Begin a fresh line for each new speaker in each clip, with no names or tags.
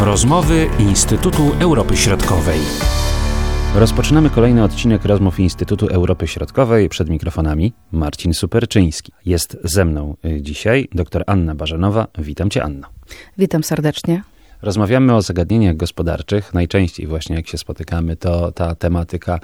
Rozmowy Instytutu Europy Środkowej. Rozpoczynamy kolejny odcinek rozmów Instytutu Europy Środkowej. Przed mikrofonami Marcin Superczyński. Jest ze mną y, dzisiaj dr Anna Barzanowa. Witam cię, Anno.
Witam serdecznie.
Rozmawiamy o zagadnieniach gospodarczych. Najczęściej właśnie jak się spotykamy, to ta tematyka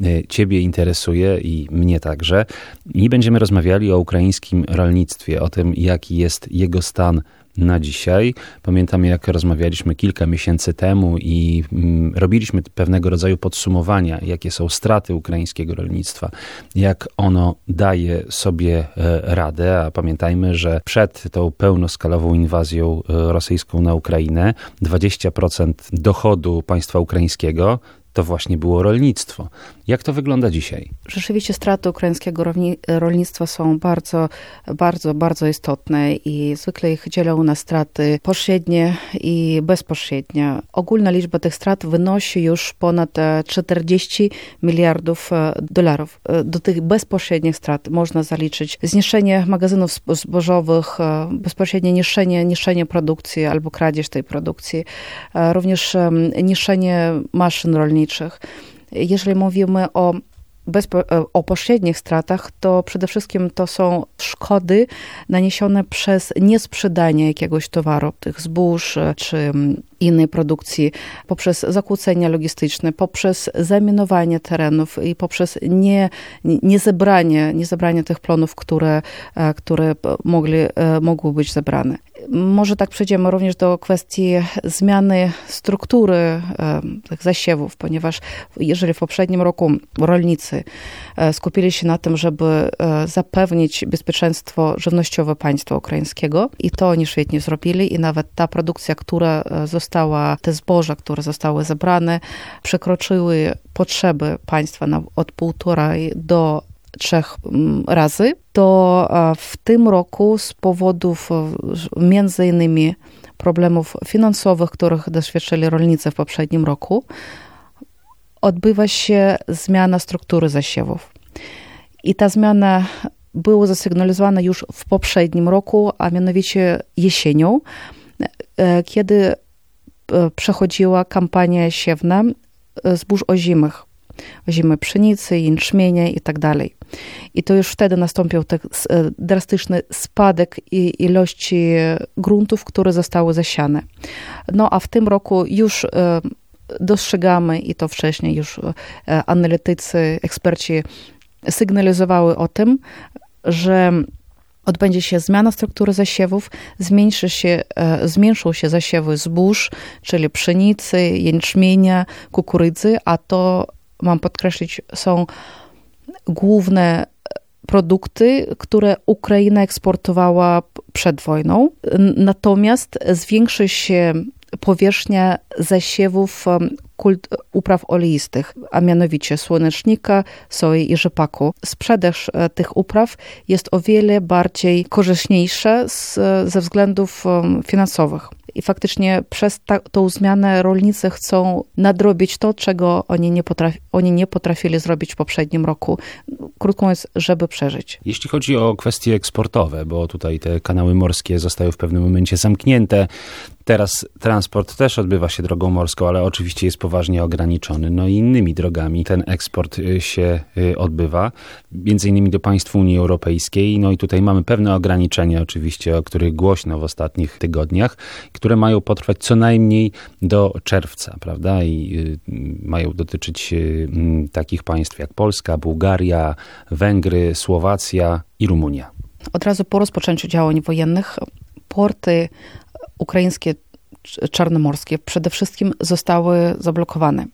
y, Ciebie interesuje i mnie także. I będziemy rozmawiali o ukraińskim rolnictwie, o tym, jaki jest jego stan na dzisiaj. Pamiętam, jak rozmawialiśmy kilka miesięcy temu i mm, robiliśmy pewnego rodzaju podsumowania, jakie są straty ukraińskiego rolnictwa, jak ono daje sobie e, radę. A pamiętajmy, że przed tą pełnoskalową inwazją e, rosyjską na Ukrainę 20% dochodu państwa ukraińskiego to właśnie było rolnictwo. Jak to wygląda dzisiaj?
Rzeczywiście straty ukraińskiego rolnictwa są bardzo, bardzo, bardzo istotne i zwykle ich dzielą na straty pośrednie i bezpośrednie. Ogólna liczba tych strat wynosi już ponad 40 e, miliardów e, dolarów. E, do tych bezpośrednich strat można zaliczyć zniszczenie magazynów zbożowych, bezpośrednie niszczenie, niszczenie produkcji albo kradzież tej produkcji, również niszczenie maszyn rolniczych, Jeżeli mówimy o e, o pośrednich stratach, to przede wszystkim to są szkody naniesione przez niesprzedanie jakiegoś towaru, tych zbóż e, czy innej produkcji, poprzez zakłócenia logistyczne, poprzez zaminowanie terenów i poprzez nie, nie, zebranie, nie zebranie tych plonów, które, e, które mogli, mogły być zebrane. Może tak przejdziemy również do kwestii zmiany struktury tych zasiewów, ponieważ jeżeli w poprzednim roku rolnicy e, skupili się na tym, żeby e, zapewnić bezpieczeństwo żywnościowe państwa ukraińskiego i to oni świetnie zrobili i nawet ta produkcja, która e, została, te zboża, które zostały zebrane, przekroczyły potrzeby państwa na, od półtorej do trzech mm, razy, to w tym roku z powodów między innymi problemów finansowych, których doświadczyli rolnicy w poprzednim roku, odbywa się zmiana struktury zasiewów. I ta zmiana była zasygnalizowana już w poprzednim roku, a mianowicie jesienią, e, kiedy e, przechodziła kampania siewna e, zbóż ozimych, ozimy pszenicy, jęczmienia i tak dalej. I to już wtedy nastąpił tak drastyczny spadek ilości gruntów, które zostały zasiane. No a w tym roku już dostrzegamy i to wcześniej już e, analitycy, eksperci sygnalizowały o tym, że odbędzie się zmiana struktury zasiewów, zmniejszy się, e, zmniejszą się zasiewy zbóż, czyli pszenicy, jęczmienia, kukurydzy, a to, mam podkreślić, są główne produkty, które Ukraina eksportowała przed wojną. Natomiast zwiększy się powierzchnia zasiewów kult, upraw oleistych, a mianowicie słonecznika, soi i rzepaku. Sprzedaż e, tych upraw jest o wiele bardziej korzystniejsza z, ze względów finansowych. I faktycznie przez ta, tą zmianę rolnicy chcą nadrobić to, czego oni nie, potrafi, oni nie potrafili zrobić w poprzednim roku. Krótko mówiąc, żeby przeżyć.
Jeśli chodzi o kwestie eksportowe, bo tutaj te kanały morskie zostały w pewnym momencie zamknięte, Teraz transport też odbywa się drogą morską, ale oczywiście jest poważnie ograniczony. No i innymi drogami ten eksport y, się y, odbywa, między innymi do państw Unii Europejskiej. No i tutaj mamy pewne ograniczenia oczywiście, o których głośno w ostatnich tygodniach, które mają potrwać co najmniej do czerwca, prawda? I y, mają dotyczyć takich państw jak Polska, Bułgaria, Węgry, Słowacja i Rumunia.
Od razu po rozpoczęciu działań wojennych porty ukraińskie czarnomorskie przede wszystkim zostały zablokowane.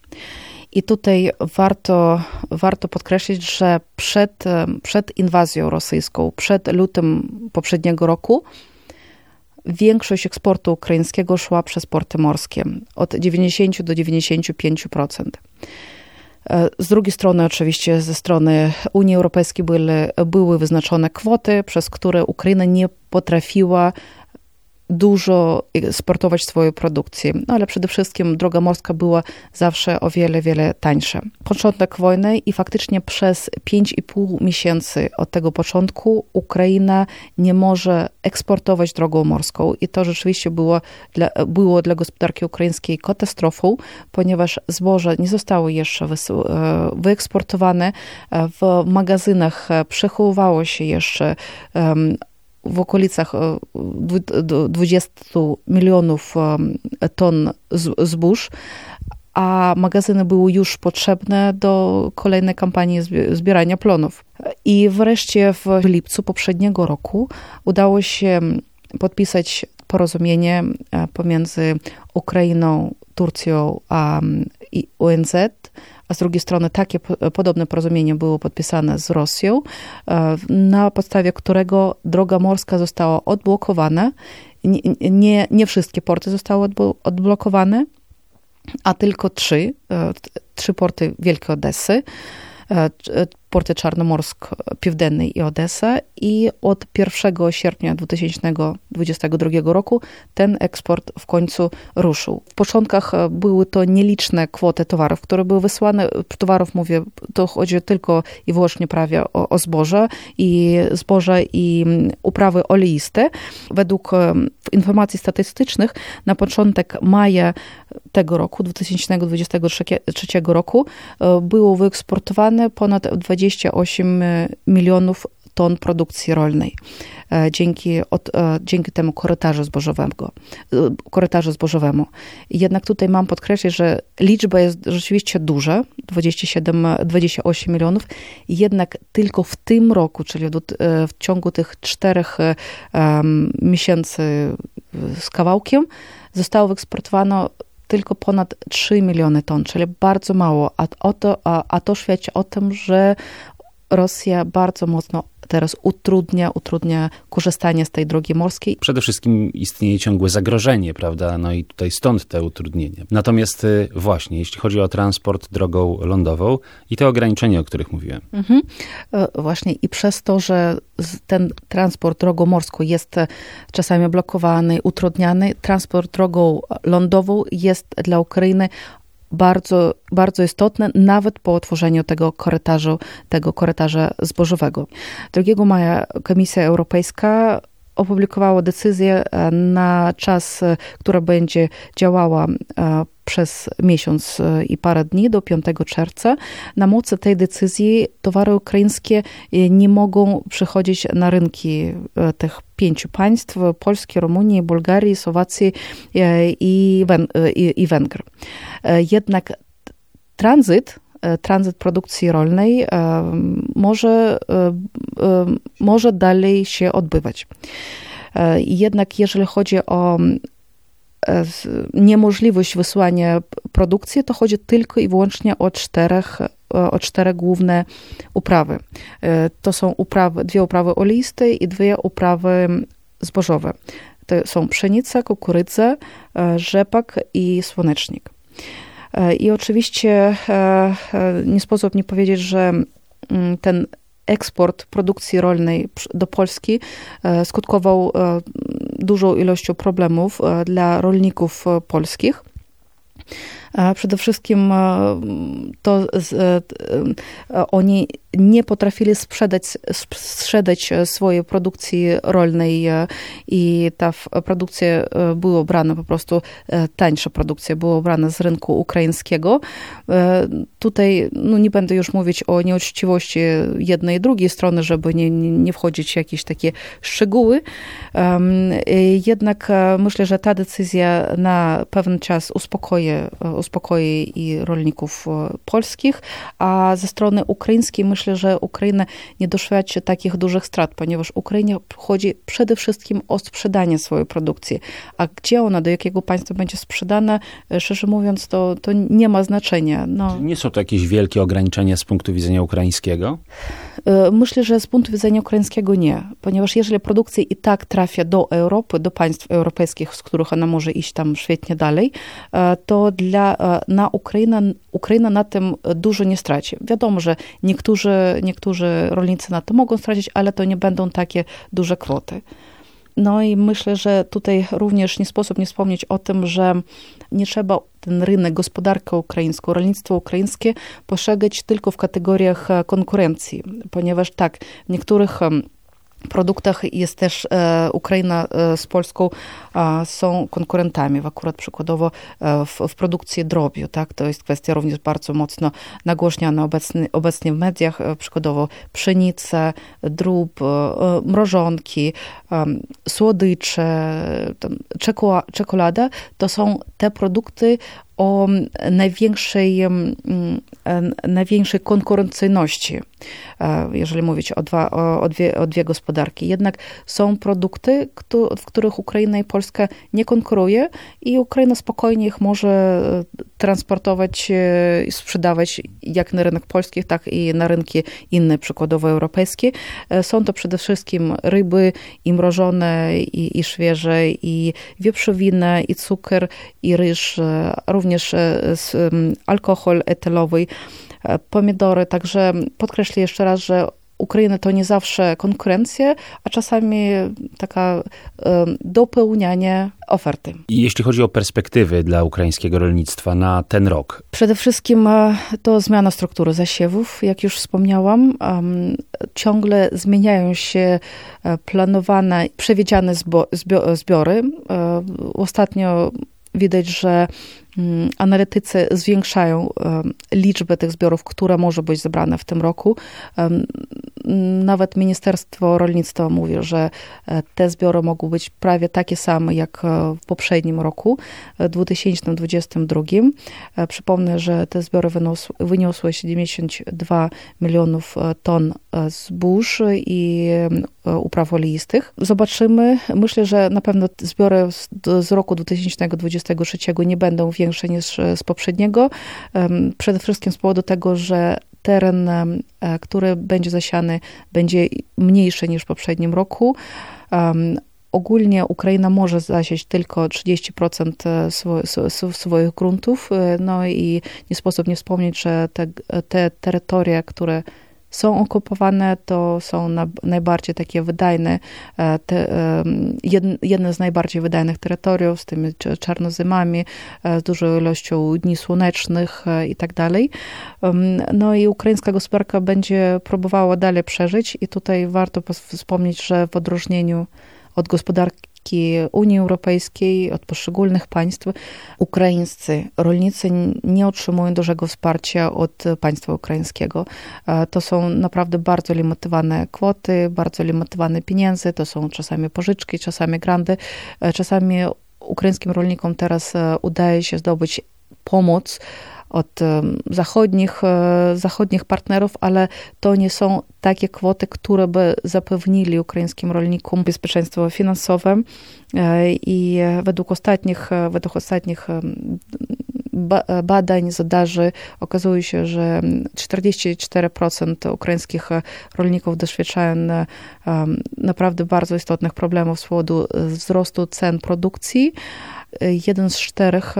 I tutaj warto, warto podkreślić, że przed, przed inwazją rosyjską, przed lutym poprzedniego roku, większość eksportu ukraińskiego szła przez porty morskie od 90 do 95%. E, z drugiej strony, oczywiście, ze strony Unii Europejskiej były, były wyznaczone kwoty, przez które Ukraina nie potrafiła dużo eksportować swoją produkcję. No ale przede wszystkim droga morska była zawsze o wiele, wiele tańsza. Początek wojny i faktycznie przez 5,5 miesięcy od tego początku Ukraina nie może eksportować drogą morską i to rzeczywiście było dla, było dla gospodarki ukraińskiej katastrofą, ponieważ zboże nie zostało jeszcze e, wyeksportowane. E, w magazynach przechowywało się jeszcze w okolicach 20 e, milionów ton zbóż, a magazyny były już potrzebne do kolejnej kampanii zbierania plonów. I wreszcie w lipcu poprzedniego roku udało się podpisać porozumienie e, pomiędzy Ukrainą, Turcją a ONZ a z drugiej strony takie podobne porozumienie było podpisane z Rosją, e, na podstawie którego droga morska została odblokowana. Nie, nie, nie wszystkie porty zostały odblokowane, a tylko trzy, e, trzy porty Wielkiej Odessy. E, porty Czarnomorsk Piwdenny i Odessa i od 1 sierpnia 2022 roku ten eksport w końcu ruszył. W początkach były to nieliczne kwoty towarów, które były wysłane. Towarów mówię, to chodzi tylko i wyłącznie prawie o, o zboże i zboże i uprawy oleiste. Według informacji statystycznych na początek maja tego roku, 2023 roku, e, było wyeksportowane ponad 28 milionów ton produkcji rolnej e, dzięki, od, e, dzięki temu korytarzu zbożowego, korytarzu zbożowemu. Jednak tutaj mam podkreślić, że liczba jest rzeczywiście duża, 27, 28 milionów, jednak tylko w tym roku, czyli w ciągu tych czterech um, miesięcy z kawałkiem, zostało wyeksportowano tylko ponad 3 miliony ton, czyli bardzo mało, a, to, a, a to świadczy o tym, że Rosja bardzo mocno teraz utrudnia, utrudnia korzystanie z tej drogi morskiej.
Przede wszystkim istnieje ciągłe zagrożenie, prawda? No i tutaj stąd te utrudnienia. Natomiast y, właśnie, jeśli chodzi o transport drogą lądową i te ograniczenia, o których mówiłem. Mhm.
E, właśnie i przez to, że ten transport drogą morską jest e, czasami blokowany, utrudniany, transport drogą lądową jest dla Ukrainy bardzo, bardzo istotne, nawet po otworzeniu tego korytarzu, tego korytarza zbożowego. 2 maja Komisja Europejska opublikowała decyzję e, na czas, e, która będzie działała e, przez miesiąc i parę dni do 5 czerwca. Na mocy tej decyzji towary ukraińskie nie mogą przychodzić na rynki tych pięciu państw Polski, Rumunii, Bułgarii, Słowacji i, i Węgier. Jednak tranzyt tranzyt produkcji rolnej może, może dalej się odbywać. Jednak jeżeli chodzi o niemożliwość wysłania produkcji, to chodzi tylko i wyłącznie o czterech, o cztery główne uprawy. To są uprawy, dwie uprawy oleiste i dwie uprawy zbożowe. To są pszenica, kukurydza, rzepak i słonecznik. I oczywiście nie sposób nie powiedzieć, że ten eksport produkcji rolnej do Polski skutkował dużą ilością problemów dla rolników polskich. Przede wszystkim to oni nie potrafili sprzedać, sprzedać swojej produkcji rolnej i ta produkcja była brana po prostu, tańsza produkcja była brana z rynku ukraińskiego. Tutaj no nie będę już mówić o nieuczciwości jednej i drugiej strony, żeby nie, nie wchodzić w jakieś takie szczegóły. Jednak myślę, że ta decyzja na pewien czas uspokoi, uspokoi i rolników polskich, a ze strony ukraińskiej myślę, myślę, że Ukraina nie doświadczy takich dużych strat, ponieważ Ukrainie chodzi przede wszystkim o sprzedanie swojej produkcji. A gdzie ona, do jakiego państwa będzie sprzedana, e, szczerze mówiąc, to, to nie ma znaczenia.
No. Nie są to jakieś wielkie ograniczenia z punktu widzenia ukraińskiego?
E, myślę, że z punktu widzenia ukraińskiego nie, ponieważ jeżeli produkcja i tak trafia do Europy, do państw europejskich, z których ona może iść tam świetnie dalej, e, to dla, na Ukraina, Ukraina na tym dużo nie straci. Wiadomo, że niektórzy niektórzy rolnicy na to mogą stracić, ale to nie będą takie duże kwoty. No i myślę, że tutaj również nie sposób nie wspomnieć o tym, że nie trzeba ten rynek, gospodarkę ukraińską, rolnictwo ukraińskie postrzegać tylko w kategoriach konkurencji, ponieważ tak, w niektórych produktach jest też e, Ukraina e, z Polską e, są konkurentami. Akurat przykładowo w, w, produkcji drobiu, tak? To jest kwestia również bardzo mocno nagłośniana obecnie, obecnie w mediach. Przykładowo pszenica, drób, mrożonki, słodycze, czekolada. To są te produkty, o największej, mm, największej konkurencyjności, e, jeżeli mówić o, dwa, o, dwie, o dwie gospodarki. Jednak są produkty, w których Ukraina i Polska nie konkuruje i Ukraina spokojnie ich może e, transportować e, i sprzedawać jak na rynek polski, tak i na rynki inne, przykładowo europejskie. Są to przede wszystkim ryby i mrożone, i, i świeże, i wieprzowina, i cukier, i ryż, również również e, alkohol etylowy, e, pomidory. Także podkreślę jeszcze raz, że Ukraina to nie zawsze konkurencja, a czasami taka dopełnianie oferty.
Jeśli chodzi o perspektywy dla ukraińskiego rolnictwa na ten rok?
Przede wszystkim e, to zmiana struktury zasiewów, jak już wspomniałam. Ciągle zmieniają się planowane, przewidziane zbiory. Ostatnio widać, że analitycy zwiększają liczbę tych zbiorów, które może być zebrane w tym roku. Nawet Ministerstwo Rolnictwa mówi, że e, te zbiory mogą być prawie takie same jak e, w poprzednim roku, 2022. E, przypomnę, że te zbiory wyniosły 72 milionów ton zbóż i upraw oleistych. Zobaczymy. Myślę, że na pewno zbiory z, roku 2023 nie będą większe niż z poprzedniego. Przede wszystkim z powodu tego, że teren, który będzie zasiany, będzie mniejszy niż w poprzednim roku. Ogólnie Ukraina może zasieć tylko 30% e, swoich gruntów, e, no i nie sposób nie wspomnieć, że te, te terytoria, które są okupowane, to są na, najbardziej takie wydajne, e, te, jedne z najbardziej wydajnych terytoriów z tymi czarnozymami, e, z dużą ilością dni słonecznych e, i tak dalej. No i ukraińska gospodarka będzie próbowała dalej przeżyć i tutaj warto wspomnieć, że w odróżnieniu od gospodarki Unii Europejskiej, od poszczególnych państw, ukraińscy rolnicy nie otrzymują dużego wsparcia od państwa ukraińskiego. E, to są naprawdę bardzo limitowane kwoty, bardzo limitowane pieniądze, to są czasami pożyczki, czasami grandy, e, czasami ukraińskim rolnikom teraz e, udaje się zdobyć pomoc od zachodnich, e, zachodnich partnerów, ale to nie są takie kwoty, które by zapewnili ukraińskim rolnikom bezpieczeństwo finansowe e, i według ostatnich, e, według ostatnich badań, zadarzy okazuje się, że 44% ukraińskich rolników doświadczają naprawdę bardzo istotnych problemów z powodu wzrostu cen produkcji, jeden z czterech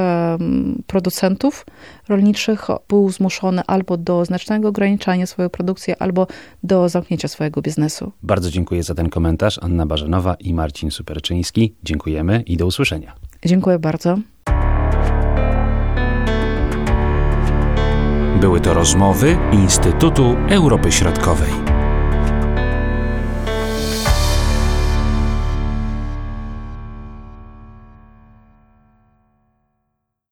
producentów rolniczych był zmuszony albo do znacznego ograniczania swojej produkcji, albo do zamknięcia swojego biznesu.
Bardzo dziękuję za ten komentarz. Anna Barzanowa i Marcin Superczyński. Dziękujemy i do usłyszenia.
Dziękuję bardzo.
Były to rozmowy Instytutu Europy Środkowej.